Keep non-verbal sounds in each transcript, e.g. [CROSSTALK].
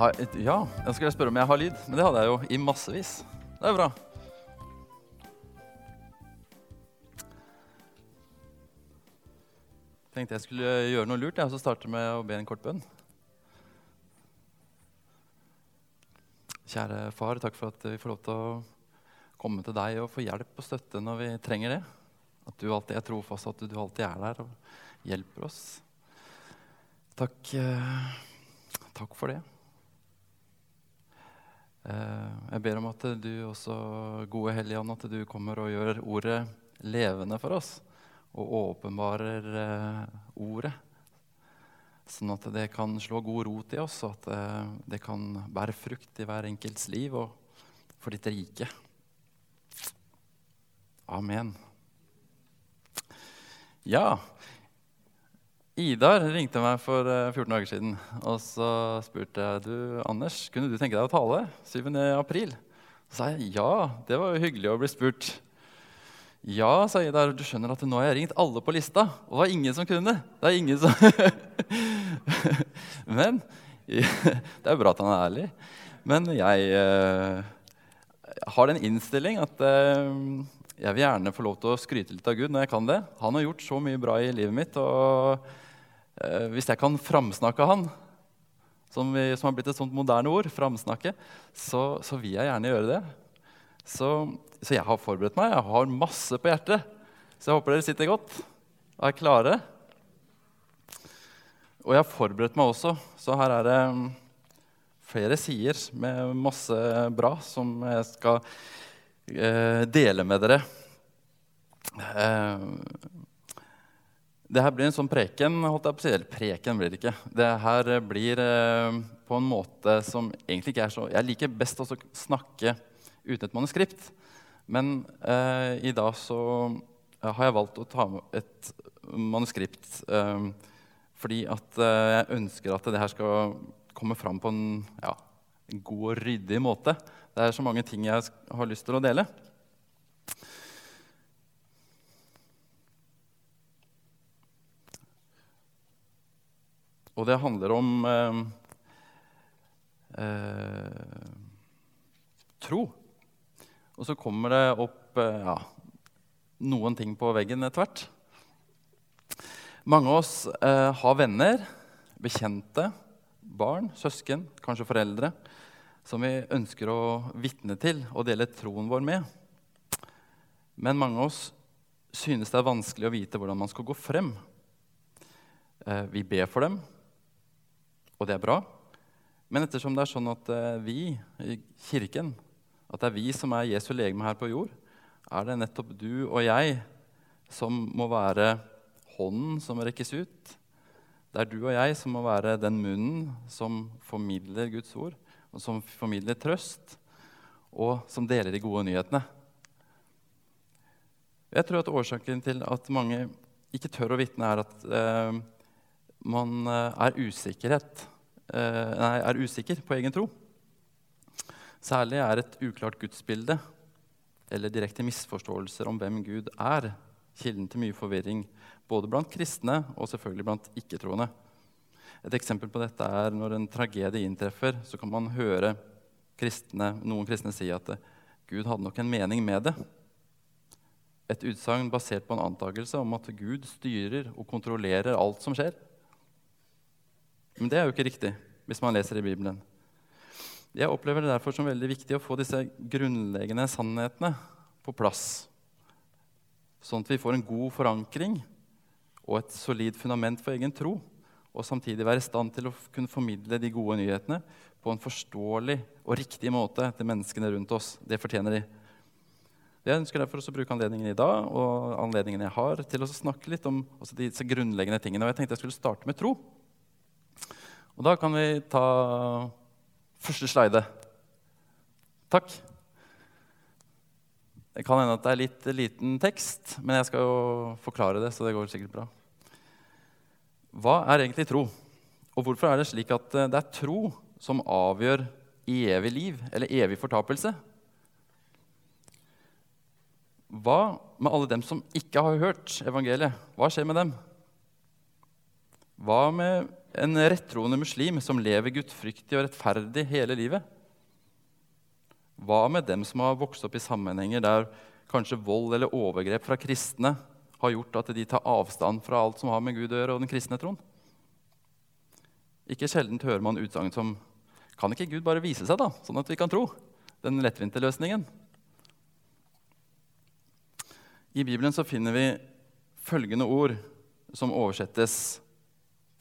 Ja, jeg skulle spørre om jeg har lyd, men det hadde jeg jo i massevis. Det er bra. Tenkte jeg skulle gjøre noe lurt, jeg, og så starte med å be en kort bønn. Kjære far, takk for at vi får lov til å komme til deg og få hjelp og støtte når vi trenger det. At du alltid er trofast, at du alltid er der og hjelper oss. Takk, eh, takk for det. Eh, jeg ber om at du også, gode Hellige Ånd, at du kommer og gjør ordet levende for oss. Og åpenbarer eh, ordet. Sånn at det kan slå god rot i oss, og at eh, det kan bære frukt i hver enkelts liv og for ditt rike. Amen. Ja, Idar ringte meg for eh, 14 dager siden. Og så spurte jeg du, Anders, kunne du tenke deg å tale 7. april. Så sa jeg ja, det var jo hyggelig å bli spurt. Ja, sa Idar, du skjønner at nå har jeg ringt alle på lista. Og det var ingen som kunne. Det er ingen som [LAUGHS] Men [LAUGHS] Det er bra at han er ærlig. Men jeg uh, har den innstilling at eh, jeg vil gjerne få lov til å skryte litt av Gud når jeg kan det. Han har gjort så mye bra i livet mitt. og eh, Hvis jeg kan framsnakke han, som, vi, som har blitt et sånt moderne ord, framsnakke, så, så vil jeg gjerne gjøre det. Så, så, jeg har forberedt meg. Jeg har masse på hjertet. Så jeg håper dere sitter godt og er klare. Og jeg har forberedt meg også, så her er det mm, flere sider med masse bra som jeg skal dele med dere. Eh, det her blir en sånn preken. holdt jeg på å si. Eller preken blir det ikke. Det her blir eh, på en måte som egentlig ikke er så Jeg liker best å snakke uten et manuskript. Men eh, i dag så har jeg valgt å ta med et manuskript. Eh, fordi at eh, jeg ønsker at det her skal komme fram på en, ja, en god og ryddig måte. Det er så mange ting jeg har lyst til å dele. Og det handler om eh, eh, tro. Og så kommer det opp eh, ja, noen ting på veggen etter hvert. Mange av oss eh, har venner, bekjente, barn, søsken, kanskje foreldre, som vi ønsker å vitne til og dele troen vår med. Men mange av oss synes det er vanskelig å vite hvordan man skal gå frem. Eh, vi ber for dem, og det er bra. Men ettersom det er sånn at eh, vi i Kirken, at det er vi som er Jesu legeme her på jord, er det nettopp du og jeg som må være hånden som rekkes ut. Det er du og jeg som må være den munnen som formidler Guds ord, og som formidler trøst, og som deler de gode nyhetene. Jeg tror at Årsaken til at mange ikke tør å vitne, er at eh, man eh, er, eh, nei, er usikker på egen tro. Særlig er et uklart gudsbilde eller direkte misforståelser om hvem Gud er, kilden til mye forvirring både blant kristne og selvfølgelig blant ikke-troende. Et eksempel på dette er når en tragedie inntreffer, så kan man høre kristne, noen kristne si at Gud hadde nok en mening med det. Et utsagn basert på en antakelse om at Gud styrer og kontrollerer alt som skjer. Men det er jo ikke riktig hvis man leser i Bibelen. Jeg opplever det derfor som veldig viktig å få disse grunnleggende sannhetene på plass, sånn at vi får en god forankring og et solid fundament for egen tro, og samtidig være i stand til å kunne formidle de gode nyhetene på en forståelig og riktig måte til menneskene rundt oss. Det fortjener de. Jeg ønsker derfor også å bruke anledningen i dag og anledningen jeg har, til å snakke litt om disse grunnleggende tingene. Og jeg tenkte jeg skulle starte med tro. Og da kan vi ta første slide. Takk. Det kan hende at det er litt liten tekst, men jeg skal jo forklare det. så det går sikkert bra. Hva er egentlig tro? Og hvorfor er det slik at det er tro som avgjør evig liv eller evig fortapelse? Hva med alle dem som ikke har hørt evangeliet? Hva skjer med dem? Hva med en rettroende muslim som lever gudfryktig og rettferdig hele livet? Hva med dem som har vokst opp i sammenhenger der kanskje vold eller overgrep fra kristne har gjort at de tar avstand fra alt som har med Gud å gjøre, og den kristne troen? Ikke sjelden hører man utsagn som Kan ikke Gud bare vise seg, da, sånn at vi kan tro? Den lettvinte løsningen. I Bibelen så finner vi følgende ord som oversettes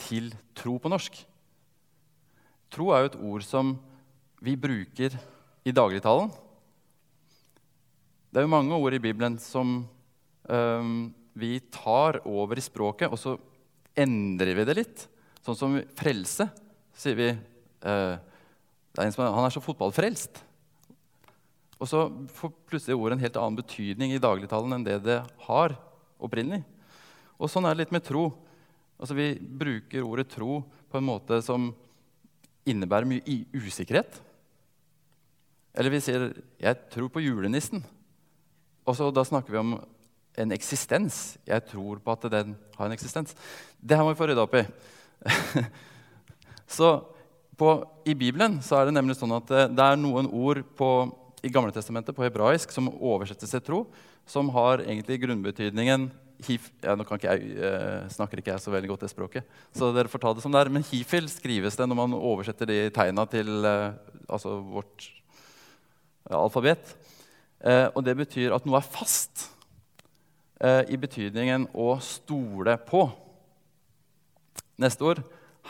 til tro på norsk. Tro er jo et ord som vi bruker i dagligtalen. Det er jo mange ord i Bibelen som vi tar over i språket, og så endrer vi det litt. Sånn som frelse, sier vi uh, er som, Han er så fotballfrelst. Og så får plutselig ordet en helt annen betydning i dagligtalen enn det det har opprinnelig. Og sånn er det litt med tro. Altså, vi bruker ordet tro på en måte som innebærer mye usikkerhet. Eller vi sier 'jeg tror på julenissen'. Og så da snakker vi om en eksistens. Jeg tror på at den har en eksistens. Det her må vi få rydda opp i. [LAUGHS] så på, I Bibelen så er det nemlig sånn at det, det er noen ord på, i Gamle Testamentet på hebraisk som oversettes til tro, som har egentlig grunnbetydningen hif, ja, Nå ikke jeg, eh, snakker ikke jeg så veldig godt det språket, så dere får ta det som det er. Men hifil skrives det når man oversetter de tegna til eh, altså vårt ja, alfabet. Eh, og det betyr at noe er fast, eh, i betydningen å stole på. Neste ord,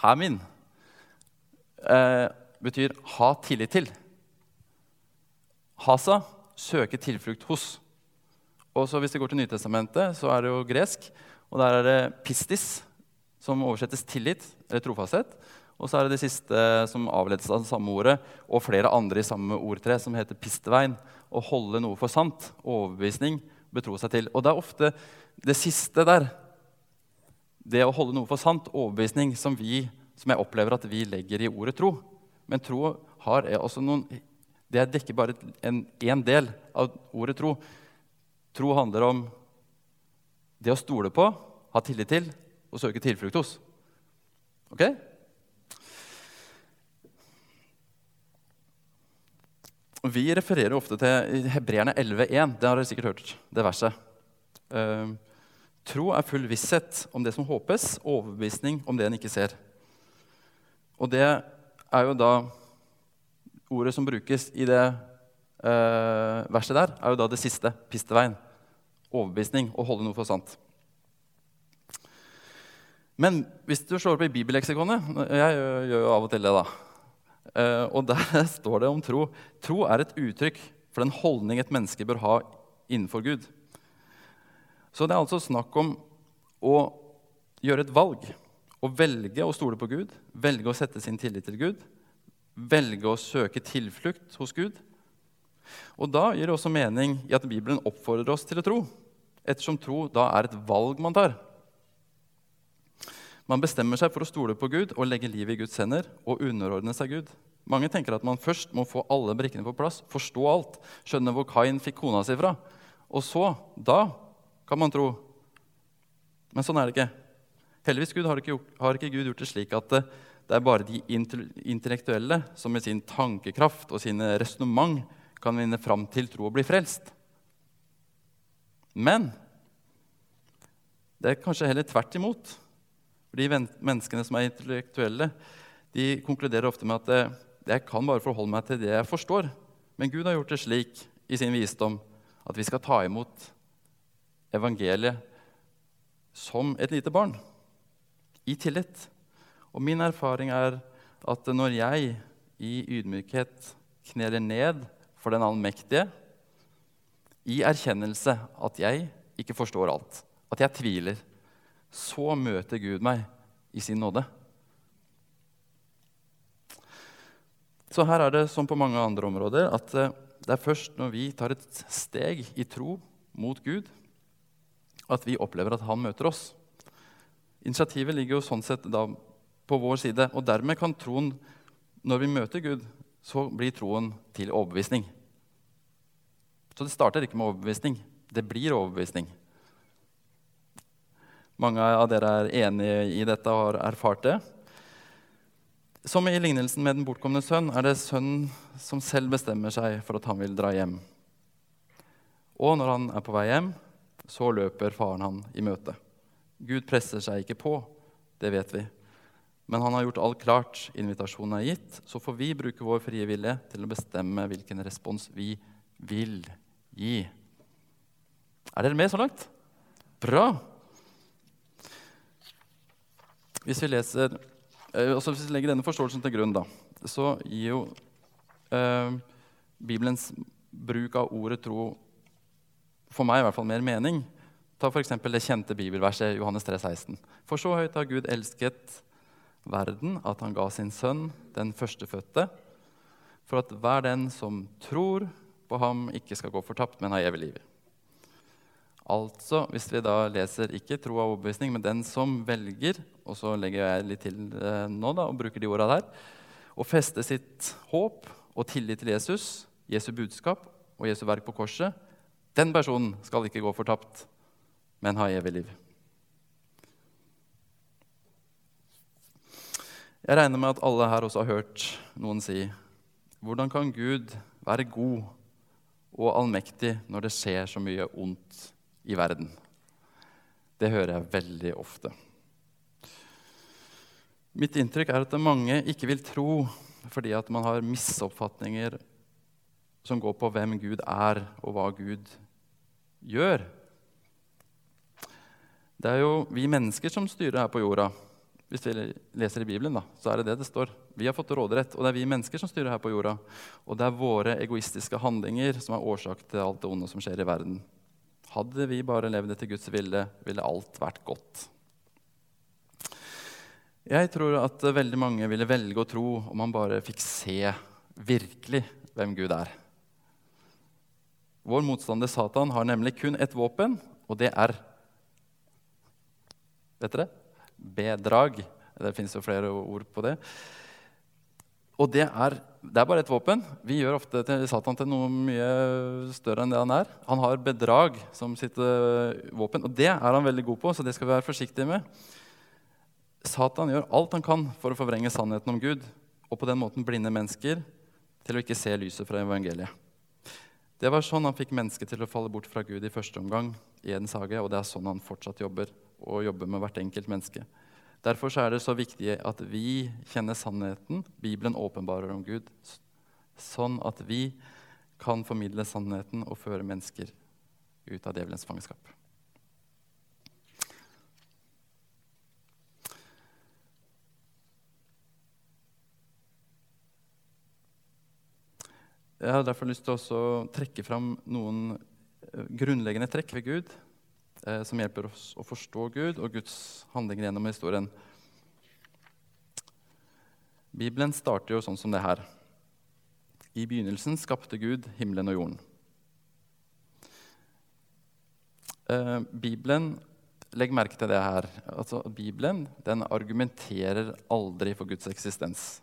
hamin, eh, betyr ha tillit til. Hasa søke tilflukt hos. Og så Hvis vi går til Nytestamentet, så er det jo gresk. Og der er det pistis, som oversettes tillit eller trofasthet. Og så er det det siste som avledes av det samme ordet, og flere andre i samme ordtre, som heter pistevein. Å holde noe for sant. Overbevisning. Betro seg til. Og det er ofte det siste der, det å holde noe for sant, overbevisning, som, vi, som jeg opplever at vi legger i ordet tro. Men tro har også noen Det dekker bare en, del av ordet tro. Tro handler om det å stole på, ha tillit til og søke tilflukt hos. Ok? Vi refererer ofte til Hebreerne 11,1. Det har dere sikkert hørt. det verset. Uh, tro er full visshet om det som håpes, overbevisning om det en ikke ser. Og det er jo da Ordet som brukes i det uh, verset der, er jo da det siste, pisteveien overbevisning å holde noe for sant. Men hvis du slår opp i bibelleksikonet Jeg gjør jo av og til det, da. Eh, og der [LAUGHS] står det om tro. Tro er et uttrykk for den holdning et menneske bør ha innenfor Gud. Så det er altså snakk om å gjøre et valg. Å velge å stole på Gud, velge å sette sin tillit til Gud, velge å søke tilflukt hos Gud og Da gir det også mening i at Bibelen oppfordrer oss til å tro, ettersom tro da er et valg man tar. Man bestemmer seg for å stole på Gud og legge livet i Guds hender og underordne seg Gud. Mange tenker at man først må få alle brikkene på plass, forstå alt, skjønne hvor Kain fikk kona si fra. Og så, da, kan man tro. Men sånn er det ikke. Heldigvis Gud, har, ikke gjort, har ikke Gud gjort det slik at det, det er bare de intellektuelle som med sin tankekraft og sine resonnement kan vinne fram til tro og bli frelst. Men det er kanskje heller tvert imot. For de menneskene som er intellektuelle, de konkluderer ofte med at eh, jeg kan bare forholde meg til det jeg forstår. Men Gud har gjort det slik i sin visdom at vi skal ta imot evangeliet som et lite barn, i tillit. Og min erfaring er at når jeg i ydmykhet kneler ned for den allmektige i erkjennelse at jeg ikke forstår alt, at jeg tviler. Så møter Gud meg i sin nåde. Så her er det som på mange andre områder at eh, det er først når vi tar et steg i tro mot Gud, at vi opplever at han møter oss. Initiativet ligger jo sånn sett da på vår side, og dermed kan troen, når vi møter Gud, så blir troen til overbevisning. Så det starter ikke med overbevisning. Det blir overbevisning. Mange av dere er enige i dette og har erfart det. Som i lignelsen med den bortkomne sønn er det sønnen som selv bestemmer seg for at han vil dra hjem. Og når han er på vei hjem, så løper faren han i møte. Gud presser seg ikke på, det vet vi. Men han har gjort alt klart. Invitasjonen er gitt. Så får vi bruke vår frie vilje til å bestemme hvilken respons vi vil gi. Er dere med så langt? Bra. Hvis vi leser, eh, altså hvis vi legger denne forståelsen til grunn, da, så gir jo eh, Bibelens bruk av ordet tro for meg i hvert fall mer mening. Ta f.eks. det kjente bibelverset Johannes 3, 16. For så høyt har Gud elsket verden at han ga sin sønn, den førstefødte, for at hver den som tror på ham, ikke skal gå fortapt, men ha evig liv. Altså, hvis vi da leser ikke tro av overbevisning, men den som velger, og så legger jeg litt til eh, nå da, og bruker de orda der, å feste sitt håp og tillit til Jesus, Jesu budskap og Jesu verk på korset, den personen skal ikke gå fortapt, men ha evig liv. Jeg regner med at alle her også har hørt noen si hvordan kan Gud være god og allmektig når det skjer så mye ondt i verden? Det hører jeg veldig ofte. Mitt inntrykk er at mange ikke vil tro fordi at man har misoppfatninger som går på hvem Gud er, og hva Gud gjør. Det er jo vi mennesker som styrer her på jorda. Hvis vi leser i Bibelen, da, så er det det det står. Vi har fått råderett, og det er vi mennesker som styrer her på jorda. Og det er våre egoistiske handlinger som er årsak til alt det onde som skjer i verden. Hadde vi bare levd etter Guds vilje, ville alt vært godt. Jeg tror at veldig mange ville velge å tro om man bare fikk se virkelig hvem Gud er. Vår motstander Satan har nemlig kun ett våpen, og det er Vet dere? Bedrag. Det fins jo flere ord på det. Og det er, det er, bare et våpen. Vi gjør ofte til Satan til noe mye større enn det han er. Han har bedrag som sitt våpen, og det er han veldig god på, så det skal vi være forsiktige med. Satan gjør alt han kan for å forvrenge sannheten om Gud og på den måten blinde mennesker til å ikke se lyset fra evangeliet. Det var sånn han fikk mennesket til å falle bort fra Gud i første omgang. i Edens hage, og det er sånn han fortsatt jobber, og jobber med hvert enkelt menneske. Derfor er det så viktig at vi kjenner sannheten Bibelen åpenbarer om Gud, sånn at vi kan formidle sannheten og føre mennesker ut av djevelens fangenskap. Jeg har derfor lyst til å trekke fram noen eh, grunnleggende trekk ved Gud eh, som hjelper oss å forstå Gud og Guds handlinger gjennom historien. Bibelen starter jo sånn som det her. I begynnelsen skapte Gud himmelen og jorden. Eh, Bibelen Legg merke til det her. Altså, Bibelen den argumenterer aldri for Guds eksistens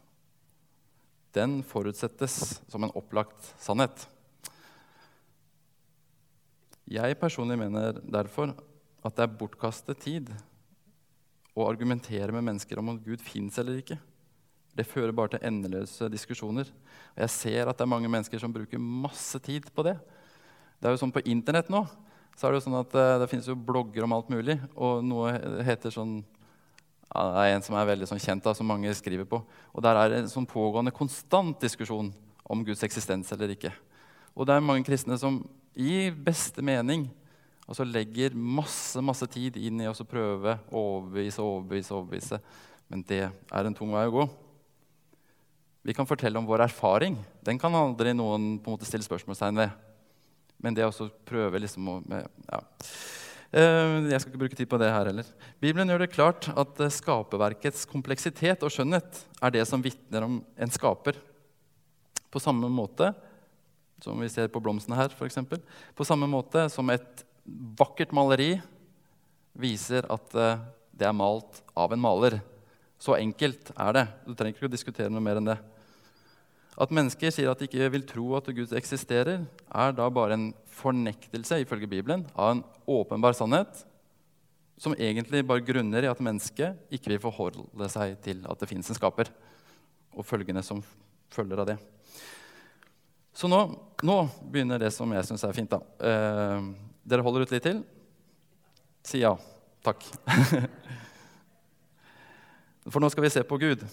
den forutsettes som en opplagt sannhet. Jeg personlig mener derfor at det er bortkastet tid å argumentere med mennesker om om Gud fins eller ikke. Det fører bare til endeløse diskusjoner. Og jeg ser at det er mange mennesker som bruker masse tid på det. Det er jo sånn På Internett nå så er det jo sånn at eh, det finnes jo blogger om alt mulig. Og noe heter sånn ja, det er en som er veldig sånn kjent, da, som mange skriver på. Og Der er det en sånn pågående konstant diskusjon om Guds eksistens eller ikke. Og det er mange kristne som i beste mening og så legger masse masse tid inn i å prøve å overbevise overbevise, overbevise. Men det er en tung vei å gå. Vi kan fortelle om vår erfaring. Den kan aldri noen på en måte stille spørsmålstegn ved. Men det å prøve liksom å ja. Eh, jeg skal ikke bruke tid på det her heller. Bibelen gjør det klart at eh, skaperverkets kompleksitet og skjønnhet er det som vitner om en skaper. På samme måte som vi ser på blomstene her, f.eks. På samme måte som et vakkert maleri viser at eh, det er malt av en maler. Så enkelt er det. Du trenger ikke å diskutere noe mer enn det. At mennesker sier at de ikke vil tro at Gud eksisterer, er da bare en fornektelse ifølge Bibelen, av en åpenbar sannhet som egentlig bare grunner i at mennesket ikke vil forholde seg til at det fins en skaper. og følgende som følger av det. Så nå, nå begynner det som jeg syns er fint. da. Eh, dere holder ut litt til? Si ja. Takk. [LAUGHS] For nå skal vi se på Gud.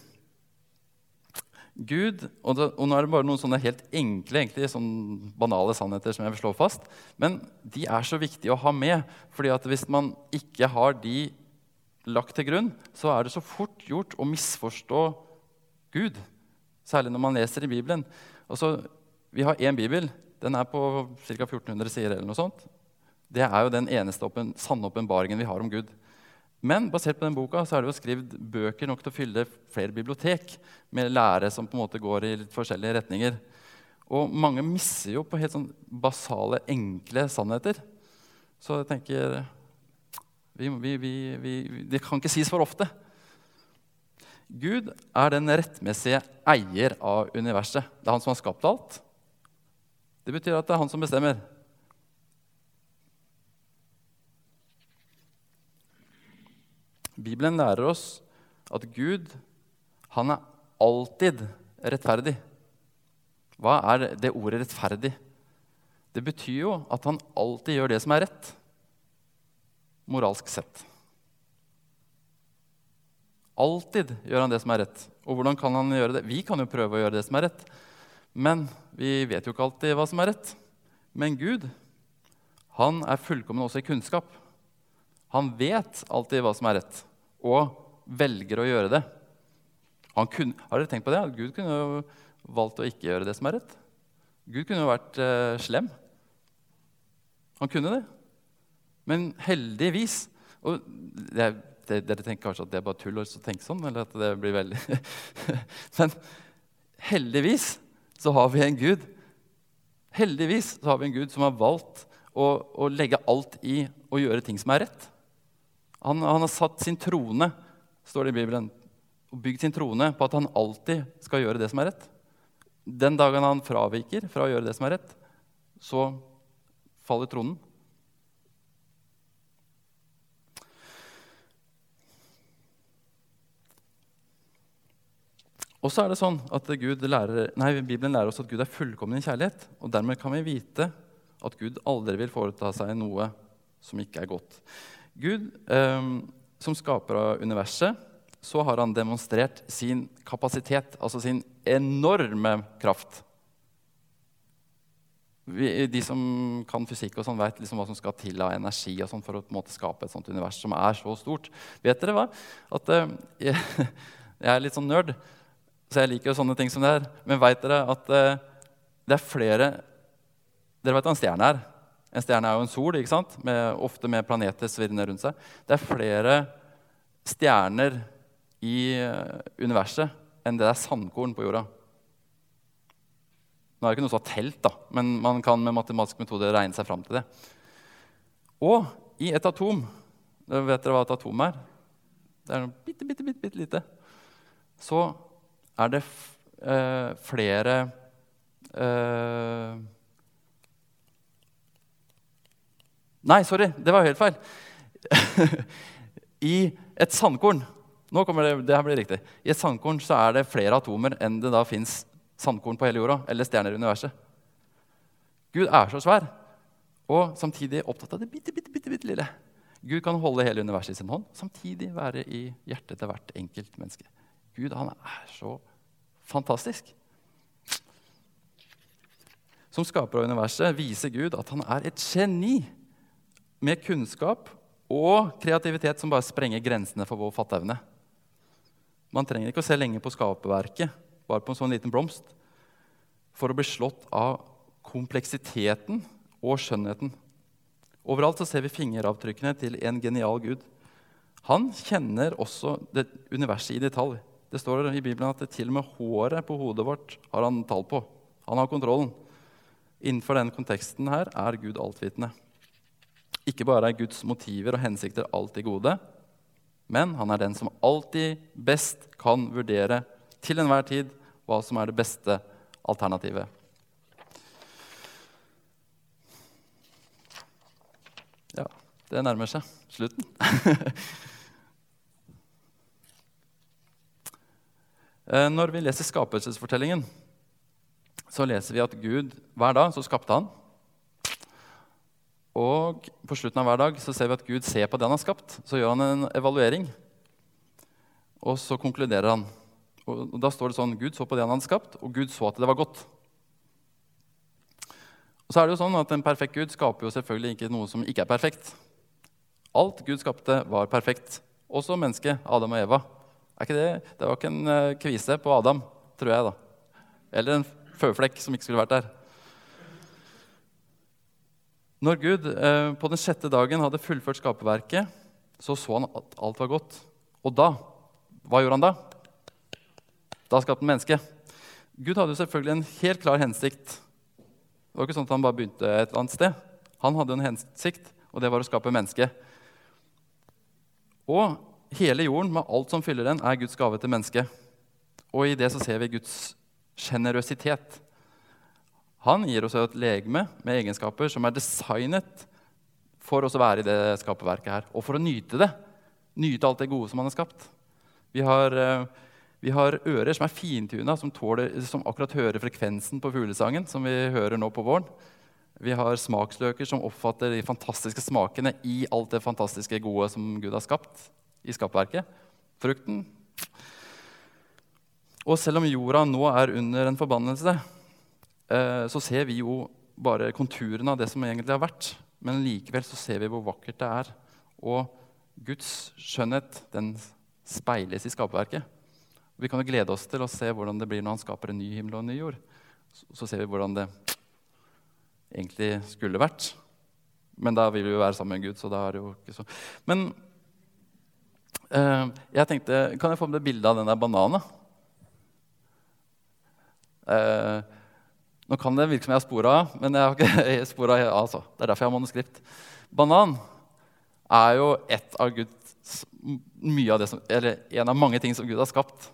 Gud, og, det, og, nå er det bare noen sånne helt enkle, egentlig, sånn banale sannheter som jeg vil slå fast, men de er så viktige å ha med. fordi at hvis man ikke har de lagt til grunn, så er det så fort gjort å misforstå Gud. Særlig når man leser i Bibelen. Altså, vi har én bibel. Den er på ca. 1400 sider. eller noe sånt. Det er jo den eneste oppen, sanne åpenbaringen vi har om Gud. Men basert på den boka så er det jo skrevet bøker nok til å fylle flere bibliotek med lære som på en måte går i litt forskjellige retninger. Og mange misser jo på helt sånn basale, enkle sannheter. Så jeg tenker vi, vi, vi, Det kan ikke sies for ofte. Gud er den rettmessige eier av universet. Det er han som har skapt alt. Det betyr at det er han som bestemmer. Bibelen lærer oss at Gud han er alltid rettferdig. Hva er det ordet 'rettferdig'? Det betyr jo at han alltid gjør det som er rett, moralsk sett. Alltid gjør han det som er rett. Og hvordan kan han gjøre det? Vi kan jo prøve å gjøre det som er rett, men vi vet jo ikke alltid hva som er rett. Men Gud, han er fullkommen også i kunnskap. Han vet alltid hva som er rett, og velger å gjøre det. Kunne, har dere tenkt på det? Gud kunne jo valgt å ikke gjøre det som er rett. Gud kunne jo vært eh, slem. Han kunne det. Men heldigvis og det, det, Dere tenker kanskje at det er bare tull å tenke sånn? eller at det blir veldig... [LAUGHS] Men heldigvis så har vi en Gud Heldigvis så har vi en Gud som har valgt å, å legge alt i å gjøre ting som er rett. Han, han, har satt sin trone står det i Bibelen, og bygd sin trone på at han alltid skal gjøre det som er rett. Den dagen han fraviker fra å gjøre det som er rett, så faller tronen. Og så er det sånn at lærer, nei, Bibelen lærer oss at Gud er fullkommen i kjærlighet. og Dermed kan vi vite at Gud aldri vil foreta seg noe som ikke er godt. Gud, eh, som skaper av universet, så har han demonstrert sin kapasitet, altså sin enorme kraft. Vi, de som kan fysikk, og sånn, vet liksom hva som skal til av energi og sånn for å måte, skape et sånt univers som er så stort. Vet dere hva? At, eh, [LAUGHS] jeg, er litt sånn nerd, så jeg liker jo sånne ting som det her. Men veit dere at uh, det er flere Dere vet hva en stjerne er? En stjerne er jo en sol, ikke sant? Med, ofte med planeter svirrende rundt seg. Det er flere stjerner i eh, universet enn det er sandkorn på jorda. Nå er det ikke noe som har telt, da, men man kan med matematiske metoder regne seg fram til det. Og i et atom Vet dere hva et atom er? Det er noe bitte, bitte, bitte, bitte lite. Så er det eh, flere eh, Nei, sorry, det var helt feil. [LAUGHS] I et sandkorn nå kommer det, det her blir riktig. I et sandkorn så er det flere atomer enn det da fins sandkorn på hele jorda eller stjerner i universet. Gud er så svær og samtidig opptatt av det bitte, bitte, bitte, bitte lille. Gud kan holde hele universet i sin hånd, samtidig være i hjertet til hvert enkelt menneske. Gud han er så fantastisk. Som skaper av universet viser Gud at han er et geni med kunnskap og kreativitet som bare sprenger grensene for vår fatteevne. Man trenger ikke å se lenge på skaperverket, bare på en sånn liten blomst, for å bli slått av kompleksiteten og skjønnheten. Overalt så ser vi fingeravtrykkene til en genial gud. Han kjenner også det universet i detalj. Det står i Bibelen at til og med håret på hodet vårt har han tall på. Han har kontrollen. Innenfor denne konteksten her er Gud altvitende. Ikke bare er Guds motiver og hensikter alltid gode, men han er den som alltid best kan vurdere til enhver tid hva som er det beste alternativet. Ja, det nærmer seg slutten. [LAUGHS] når vi leser skapelsesfortellingen, så leser vi at Gud hver dag så skapte han. Og på slutten av hver dag så ser vi at Gud ser på det han har skapt. Så gjør han en evaluering, og så konkluderer han. Og Da står det sånn Gud så på det han hadde skapt, og Gud så at det var godt. Og så er det jo sånn at En perfekt Gud skaper jo selvfølgelig ikke noe som ikke er perfekt. Alt Gud skapte, var perfekt. Også mennesket, Adam og Eva. Er ikke det? det var ikke en uh, kvise på Adam, tror jeg. da. Eller en føflekk som ikke skulle vært der. Når Gud uh, på den sjette dagen hadde fullført skaperverket, så så han at alt var godt. Og da Hva gjorde han da? Da skapte han mennesket. Gud hadde jo selvfølgelig en helt klar hensikt. Det var ikke sånn at han bare begynte et eller annet sted. Han hadde en hensikt, og det var å skape mennesket. Og hele jorden med alt som fyller den, er Guds gave til mennesket. Og i det så ser vi Guds sjenerøsitet. Han gir oss et legeme med egenskaper som er designet for oss å være i det skaperverket her, og for å nyte det. Nyte alt det gode som han har skapt. Vi har, eh, vi har ører som er fintuna, som, som akkurat hører frekvensen på fuglesangen, som vi hører nå på våren. Vi har smaksløker som oppfatter de fantastiske smakene i alt det fantastiske gode som Gud har skapt i skapverket. Frukten. Og selv om jorda nå er under en forbannelse, eh, så ser vi jo bare konturene av det som egentlig har vært. Men likevel så ser vi hvor vakkert det er. Og Guds skjønnhet den speiles i skaperverket. Vi kan jo glede oss til å se hvordan det blir når han skaper en ny himmel og en ny jord. Så ser vi hvordan det egentlig skulle vært. Men da vil vi jo være sammen med Gud, så da er det jo ikke så Men jeg tenkte Kan jeg få med bilde av den der bananen? Eh, nå kan det virke som jeg har spora av, men jeg har ikke [LAUGHS] spora av. Altså. Det er derfor jeg har manuskript. Banan er jo et av Guds, mye av det som, eller en av mange ting som Gud har skapt.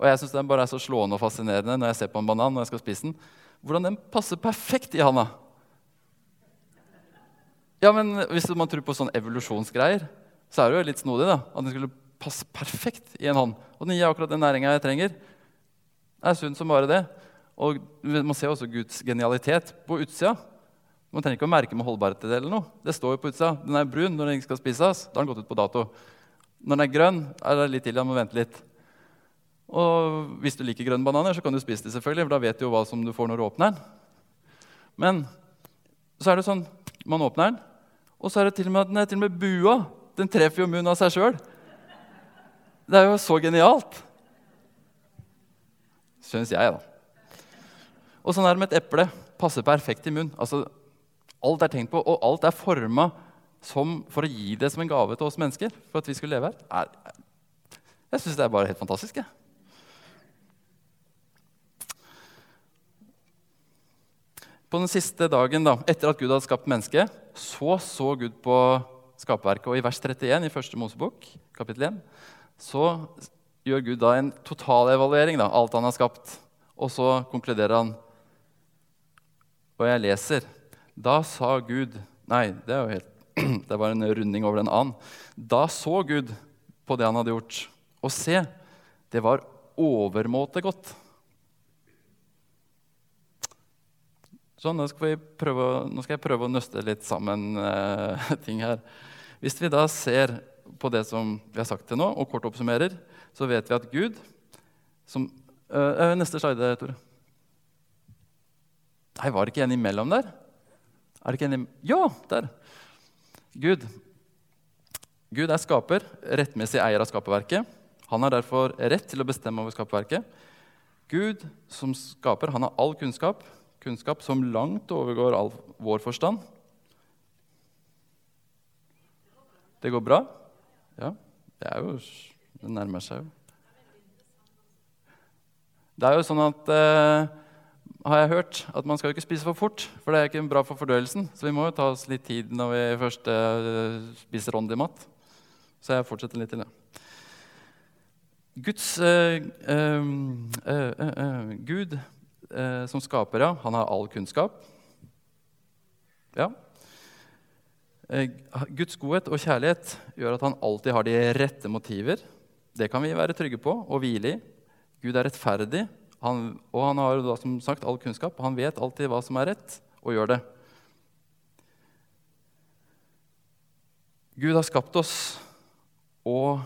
Og jeg synes Den bare er så slående og fascinerende når jeg ser på en banan. når jeg skal spise den. Hvordan den passer perfekt i handa. Ja, men Hvis man tror på sånn evolusjonsgreier, så er det jo litt snodig. da, At den skulle passe perfekt i en hånd. Og den gir akkurat den næringa jeg trenger. Det er sunt som bare det. Og Man ser også Guds genialitet på utsida. Man trenger ikke å merke med holdbarhet eller noe. Det står jo på utsida. Den er brun når den ikke skal spises. Da har den gått ut på dato. Når den er grønn, er det litt til. Da må vente litt. Og hvis du liker grønne bananer, så kan du spise dem, selvfølgelig, for da vet du jo hva som du får når du åpner den. Men så er det sånn man åpner den, og så er det til og med at den er til og med bua. Den treffer jo munnen av seg sjøl. Det er jo så genialt. Syns jeg, da. Og sånn er det med et eple. Passer perfekt i munnen. Altså, alt er tenkt på, og alt er forma for å gi det som en gave til oss mennesker. for at vi skulle leve her. Jeg syns det er bare helt fantastisk. Jeg. På den siste dagen da, etter at Gud hadde skapt mennesket, så så Gud på skaperverket. Og i vers 31 i første Mosebok, kapittel 1, så gjør Gud da en totalevaluering av alt han har skapt. Og så konkluderer han. Og jeg leser. Da sa Gud Nei, det er jo helt, [CLEARS THROAT] det var en runding over en annen. Da så Gud på det han hadde gjort, og se, det var overmåte godt. Så nå skal, prøve, nå skal, jeg prøve å nøste litt sammen eh, [LAUGHS] ting her. Hvis vi da ser på det som vi har sagt til nå, og kort oppsummerer, så vet vi at Gud som, øh, Neste slide, Tore. Nei, var det ikke en imellom der? Er det ikke en Ja, der. Gud. Gud er skaper, rettmessig eier av skaperverket. Han har derfor rett til å bestemme over skaperverket. Gud som skaper, han har all kunnskap kunnskap som langt overgår all vår forstand. Det går bra? Ja. Det er jo Det nærmer seg jo. Det er jo sånn at eh, har jeg hørt at man skal jo ikke spise for fort, for det er ikke bra for fordøyelsen. Så vi må jo ta oss litt tid når vi først eh, spiser åndelig mat. Så jeg fortsetter litt til det. Guds eh, eh, eh Gud eh, som skaper, ja. Han har all kunnskap. Ja. Eh, Guds godhet og kjærlighet gjør at han alltid har de rette motiver. Det kan vi være trygge på og hvile i. Gud er rettferdig, han, og han har da, som sagt all kunnskap. Han vet alltid hva som er rett, og gjør det. Gud har skapt oss og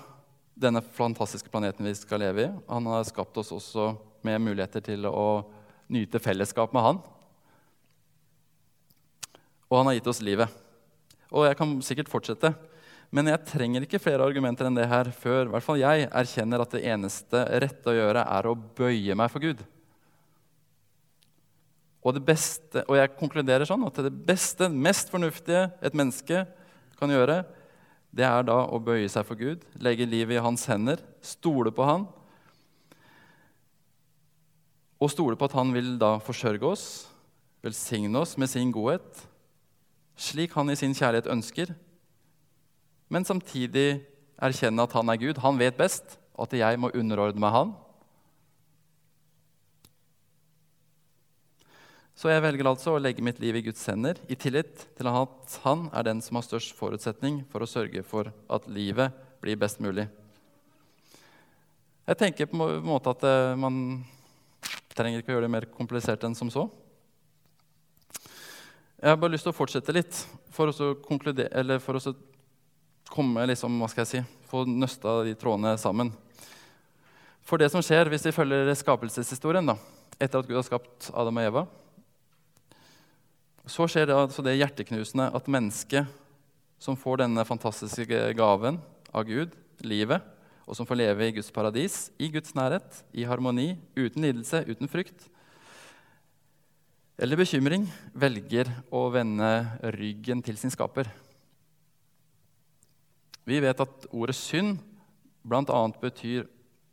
denne fantastiske planeten vi skal leve i. Han har skapt oss også med muligheter til å nyte fellesskap med han. Og han har gitt oss livet. Og jeg kan sikkert fortsette. Men jeg trenger ikke flere argumenter enn det her før hvert fall jeg erkjenner at det eneste rette å gjøre er å bøye meg for Gud. Og, beste, og jeg konkluderer sånn at det beste, mest fornuftige et menneske kan gjøre, det er da å bøye seg for Gud, legge livet i hans hender, stole på han. Og stole på at han vil da forsørge oss, velsigne oss med sin godhet, slik han i sin kjærlighet ønsker, men samtidig erkjenne at han er Gud. Han vet best, at jeg må underordne meg han. Så jeg velger altså å legge mitt liv i Guds hender i tillit til at han er den som har størst forutsetning for å sørge for at livet blir best mulig. Jeg tenker på en måte at eh, man trenger ikke å gjøre det mer komplisert enn som så. Jeg har bare lyst til å fortsette litt for å, for å komme liksom, hva skal jeg si, få nøsta de trådene sammen. For det som skjer hvis vi følger skapelseshistorien da, etter at Gud har skapt Adam og Eva, så skjer det, altså det hjerteknusende at mennesket som får denne fantastiske gaven av Gud, livet, og som får leve i Guds paradis, i Guds nærhet, i harmoni, uten lidelse, uten frykt eller bekymring, velger å vende ryggen til sin skaper. Vi vet at ordet synd bl.a. betyr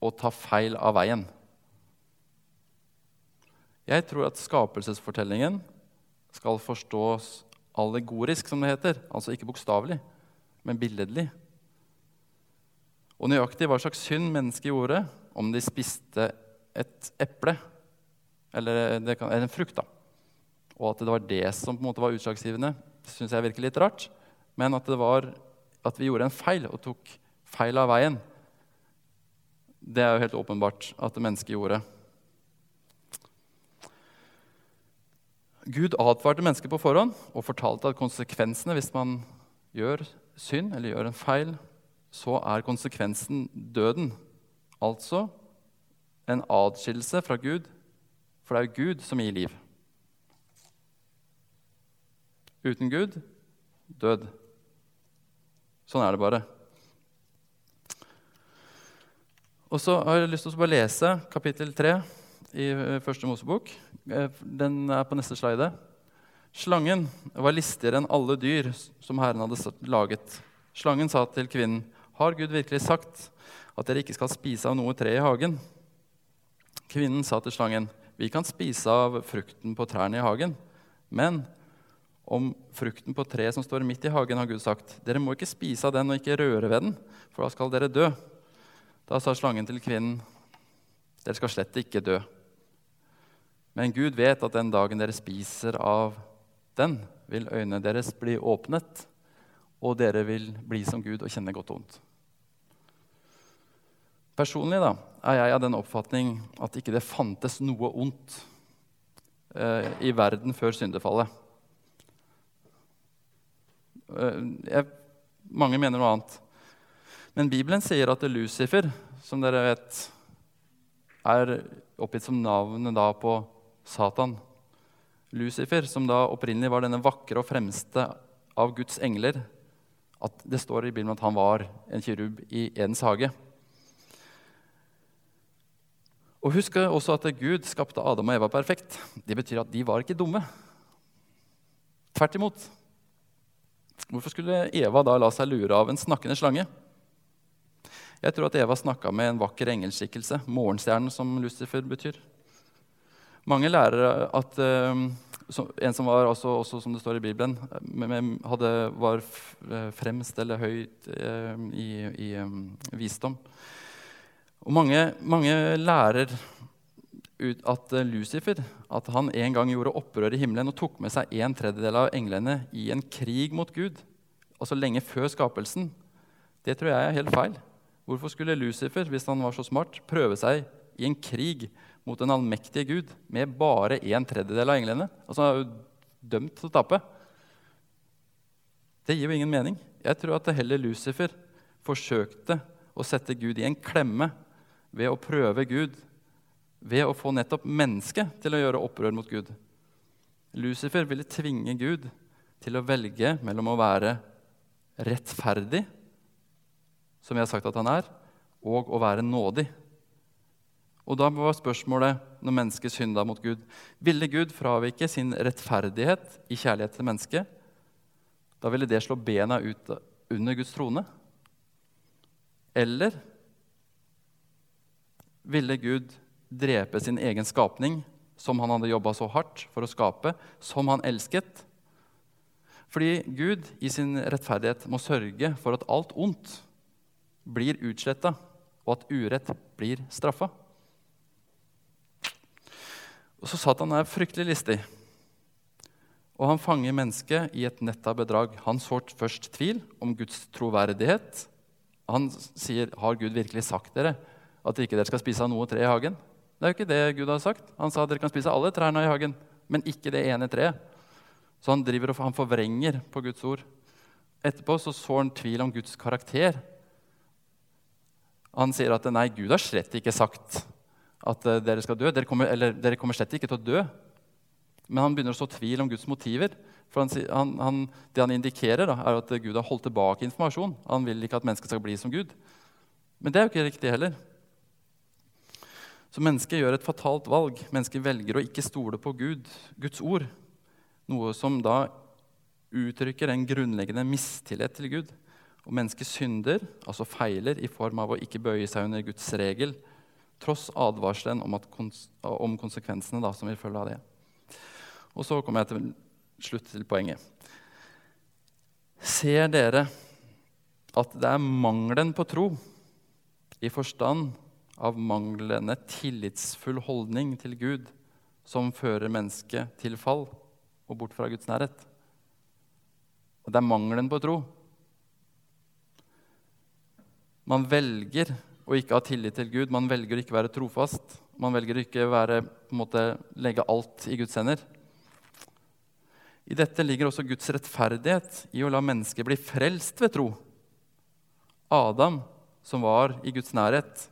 å ta feil av veien. Jeg tror at skapelsesfortellingen skal forstås allegorisk, som det heter. Altså ikke bokstavelig, men billedlig. Og nøyaktig hva slags synd mennesket gjorde om de spiste et eple eller, kan, eller en frukt, da. Og at det var det som på en måte var utslagsgivende, syns jeg virker litt rart. Men at, det var, at vi gjorde en feil og tok feil av veien, det er jo helt åpenbart at det mennesket gjorde. Gud advarte mennesket på forhånd og fortalte at konsekvensene hvis man gjør synd eller gjør en feil, så er konsekvensen døden. Altså en adskillelse fra Gud, for det er jo Gud som gir liv. Uten Gud død. Sånn er det bare. Og så har jeg lyst til å bare lese kapittel 3 i eh, Første Mosebok. Eh, den er på neste slide. Slangen var listigere enn alle dyr som Herren hadde laget. Slangen sa til kvinnen, 'Har Gud virkelig sagt at dere ikke skal spise av noe tre i hagen?' Kvinnen sa til slangen, 'Vi kan spise av frukten på trærne i hagen.' Men om frukten på treet som står midt i hagen, har Gud sagt, 'Dere må ikke spise av den og ikke røre ved den, for da skal dere dø.' Da sa slangen til kvinnen, 'Dere skal slett ikke dø.' Men Gud vet at den dagen dere spiser av den, vil øynene deres bli åpnet, og dere vil bli som Gud og kjenne godt og vondt. Personlig da, er jeg av den oppfatning at ikke det fantes noe ondt eh, i verden før syndefallet. Eh, jeg, mange mener noe annet. Men Bibelen sier at Lucifer, som dere vet, er oppgitt som navnet da på Satan. Lucifer, som da opprinnelig var denne vakre og fremste av Guds engler. At det står i Bibelen at han var en kirub i Edens hage. Og Husk også at Gud skapte Adam og Eva perfekt. Det betyr at de var ikke dumme. Tvert imot. Hvorfor skulle Eva da la seg lure av en snakkende slange? Jeg tror at Eva snakka med en vakker engelskikkelse, morgenstjernen, som Lucifer betyr. Mange lærer at uh, en som var også, også, som det står i Bibelen, hadde, var eh, fremst eller høyt uh, i, i visdom. Og mange, mange lærer ut at Lucifer at han en gang gjorde opprør i himmelen og tok med seg en tredjedel av englene i en krig mot Gud, altså lenge før skapelsen. Det tror jeg er helt feil. Hvorfor skulle Lucifer hvis han var så smart, prøve seg i en krig mot den allmektige Gud med bare en tredjedel av englene. Altså, han er jo dømt til å tape. Det gir jo ingen mening. Jeg tror at heller Lucifer forsøkte å sette Gud i en klemme ved å prøve Gud, ved å få nettopp mennesket til å gjøre opprør mot Gud. Lucifer ville tvinge Gud til å velge mellom å være rettferdig, som vi har sagt at han er, og å være nådig. Og da var spørsmålet, når mennesket synda mot Gud, ville Gud fravike sin rettferdighet i kjærlighet til mennesket? Da ville det slå bena ut under Guds trone. Eller ville Gud drepe sin egen skapning, som han hadde jobba så hardt for å skape, som han elsket? Fordi Gud i sin rettferdighet må sørge for at alt ondt blir utsletta, og at urett blir straffa. Og så Satan er fryktelig listig. Og han fanger mennesket i et nett av bedrag. Han sår først tvil om Guds troverdighet. Han sier, 'Har Gud virkelig sagt dere at ikke dere skal spise av noe tre i hagen?' Det er jo ikke det Gud har sagt. Han sa at dere kan spise alle trærne i hagen, men ikke det ene treet. Så han, driver og, han forvrenger på Guds ord. Etterpå så sår han tvil om Guds karakter. Han sier at nei, Gud har slett ikke sagt at uh, dere skal dø. Dere kommer, eller dere kommer slett ikke til å dø. Men han begynner å så tvil om Guds motiver. For han, han, Det han indikerer, da, er at Gud har holdt tilbake informasjon. Han vil ikke at mennesket skal bli som Gud. Men det er jo ikke riktig heller. Så mennesket gjør et fatalt valg. Mennesket velger å ikke stole på Gud, Guds ord. Noe som da uttrykker en grunnleggende mistillit til Gud. Og mennesket synder, altså feiler, i form av å ikke bøye seg under Guds regel, tross advarselen om, kons om konsekvensene da, som vil følge av det. Og så kommer jeg til slutt til poenget. Ser dere at det er mangelen på tro, i forstand av manglende tillitsfull holdning til Gud, som fører mennesket til fall? og bort fra Guds nærhet. Og det er mangelen på tro. Man velger å ikke ha tillit til Gud, man velger å ikke være trofast. Man velger å ikke være, måte, legge alt i Guds hender. I dette ligger også Guds rettferdighet i å la mennesket bli frelst ved tro. Adam, som var i Guds nærhet,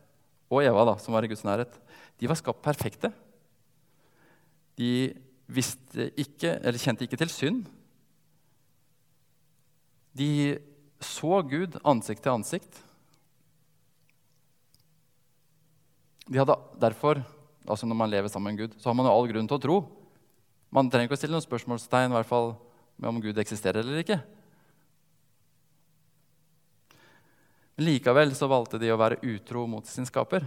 og Eva, da, som var i Guds nærhet, de var skapt perfekte. De ikke, eller kjente ikke til synd. De så Gud ansikt til ansikt. De hadde derfor, altså Når man lever sammen med Gud, så har man jo all grunn til å tro. Man trenger ikke å stille noen spørsmålstegn i hvert fall om Gud eksisterer eller ikke. Men likevel så valgte de å være utro mot sin skaper.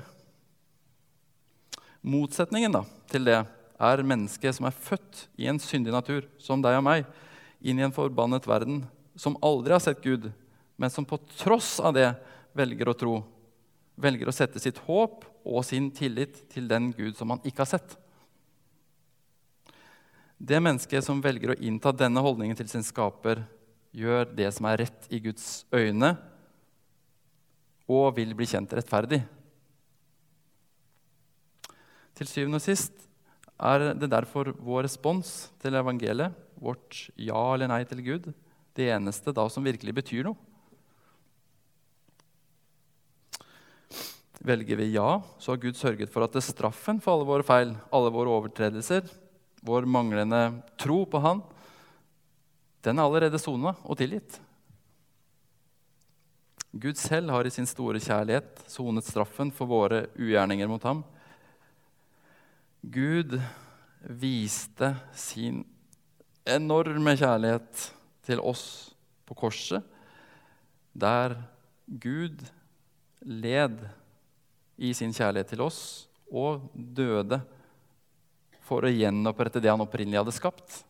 Motsetningen da, til det er mennesket som er født i en syndig natur, som deg og meg, inn i en forbannet verden, som aldri har sett Gud, men som på tross av det velger å tro, velger å sette sitt håp og sin tillit til den Gud som han ikke har sett. Det mennesket som velger å innta denne holdningen til sin skaper, gjør det som er rett i Guds øyne, og vil bli kjent rettferdig. Til syvende og sist er det derfor vår respons til evangeliet, vårt ja eller nei til Gud, det eneste da som virkelig betyr noe. Velger vi ja, så har Gud sørget for at det straffen for alle våre feil, alle våre overtredelser, vår manglende tro på Han, den er allerede sona og tilgitt. Gud selv har i sin store kjærlighet sonet straffen for våre ugjerninger mot ham. Gud viste sin enorme kjærlighet til oss på korset, der Gud led i sin kjærlighet til oss og døde for å gjenopprette det han opprinnelig hadde skapt.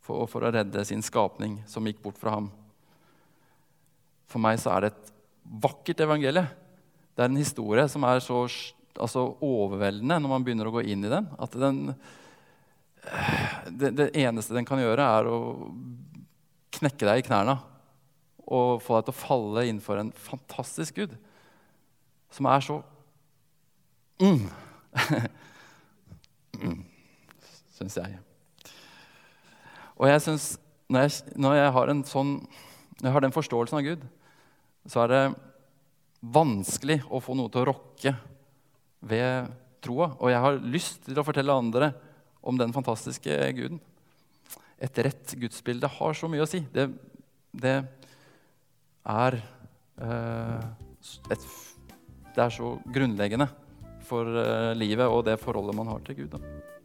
For, for, å redde sin skapning som gikk bort fra ham. For meg så er det et vakkert evangelie. Det er en historie som er så altså overveldende når man begynner å gå inn i den. At den, det, det, eneste den kan gjøre, er å knekke deg i knærne og få deg til å falle innenfor en fantastisk Gud som er så Mm. [LAUGHS] mm. Syns jeg. Og jeg syns når, når jeg, har sånn når jeg har den forståelsen av Gud, så er det vanskelig å få noe til å rokke ved troa. Og jeg har lyst til å fortelle andre om den fantastiske guden. Et rett gudsbilde har så mye å si. Det, det er eh, et, Det er så grunnleggende for eh, livet og det forholdet man har til Gud. Da.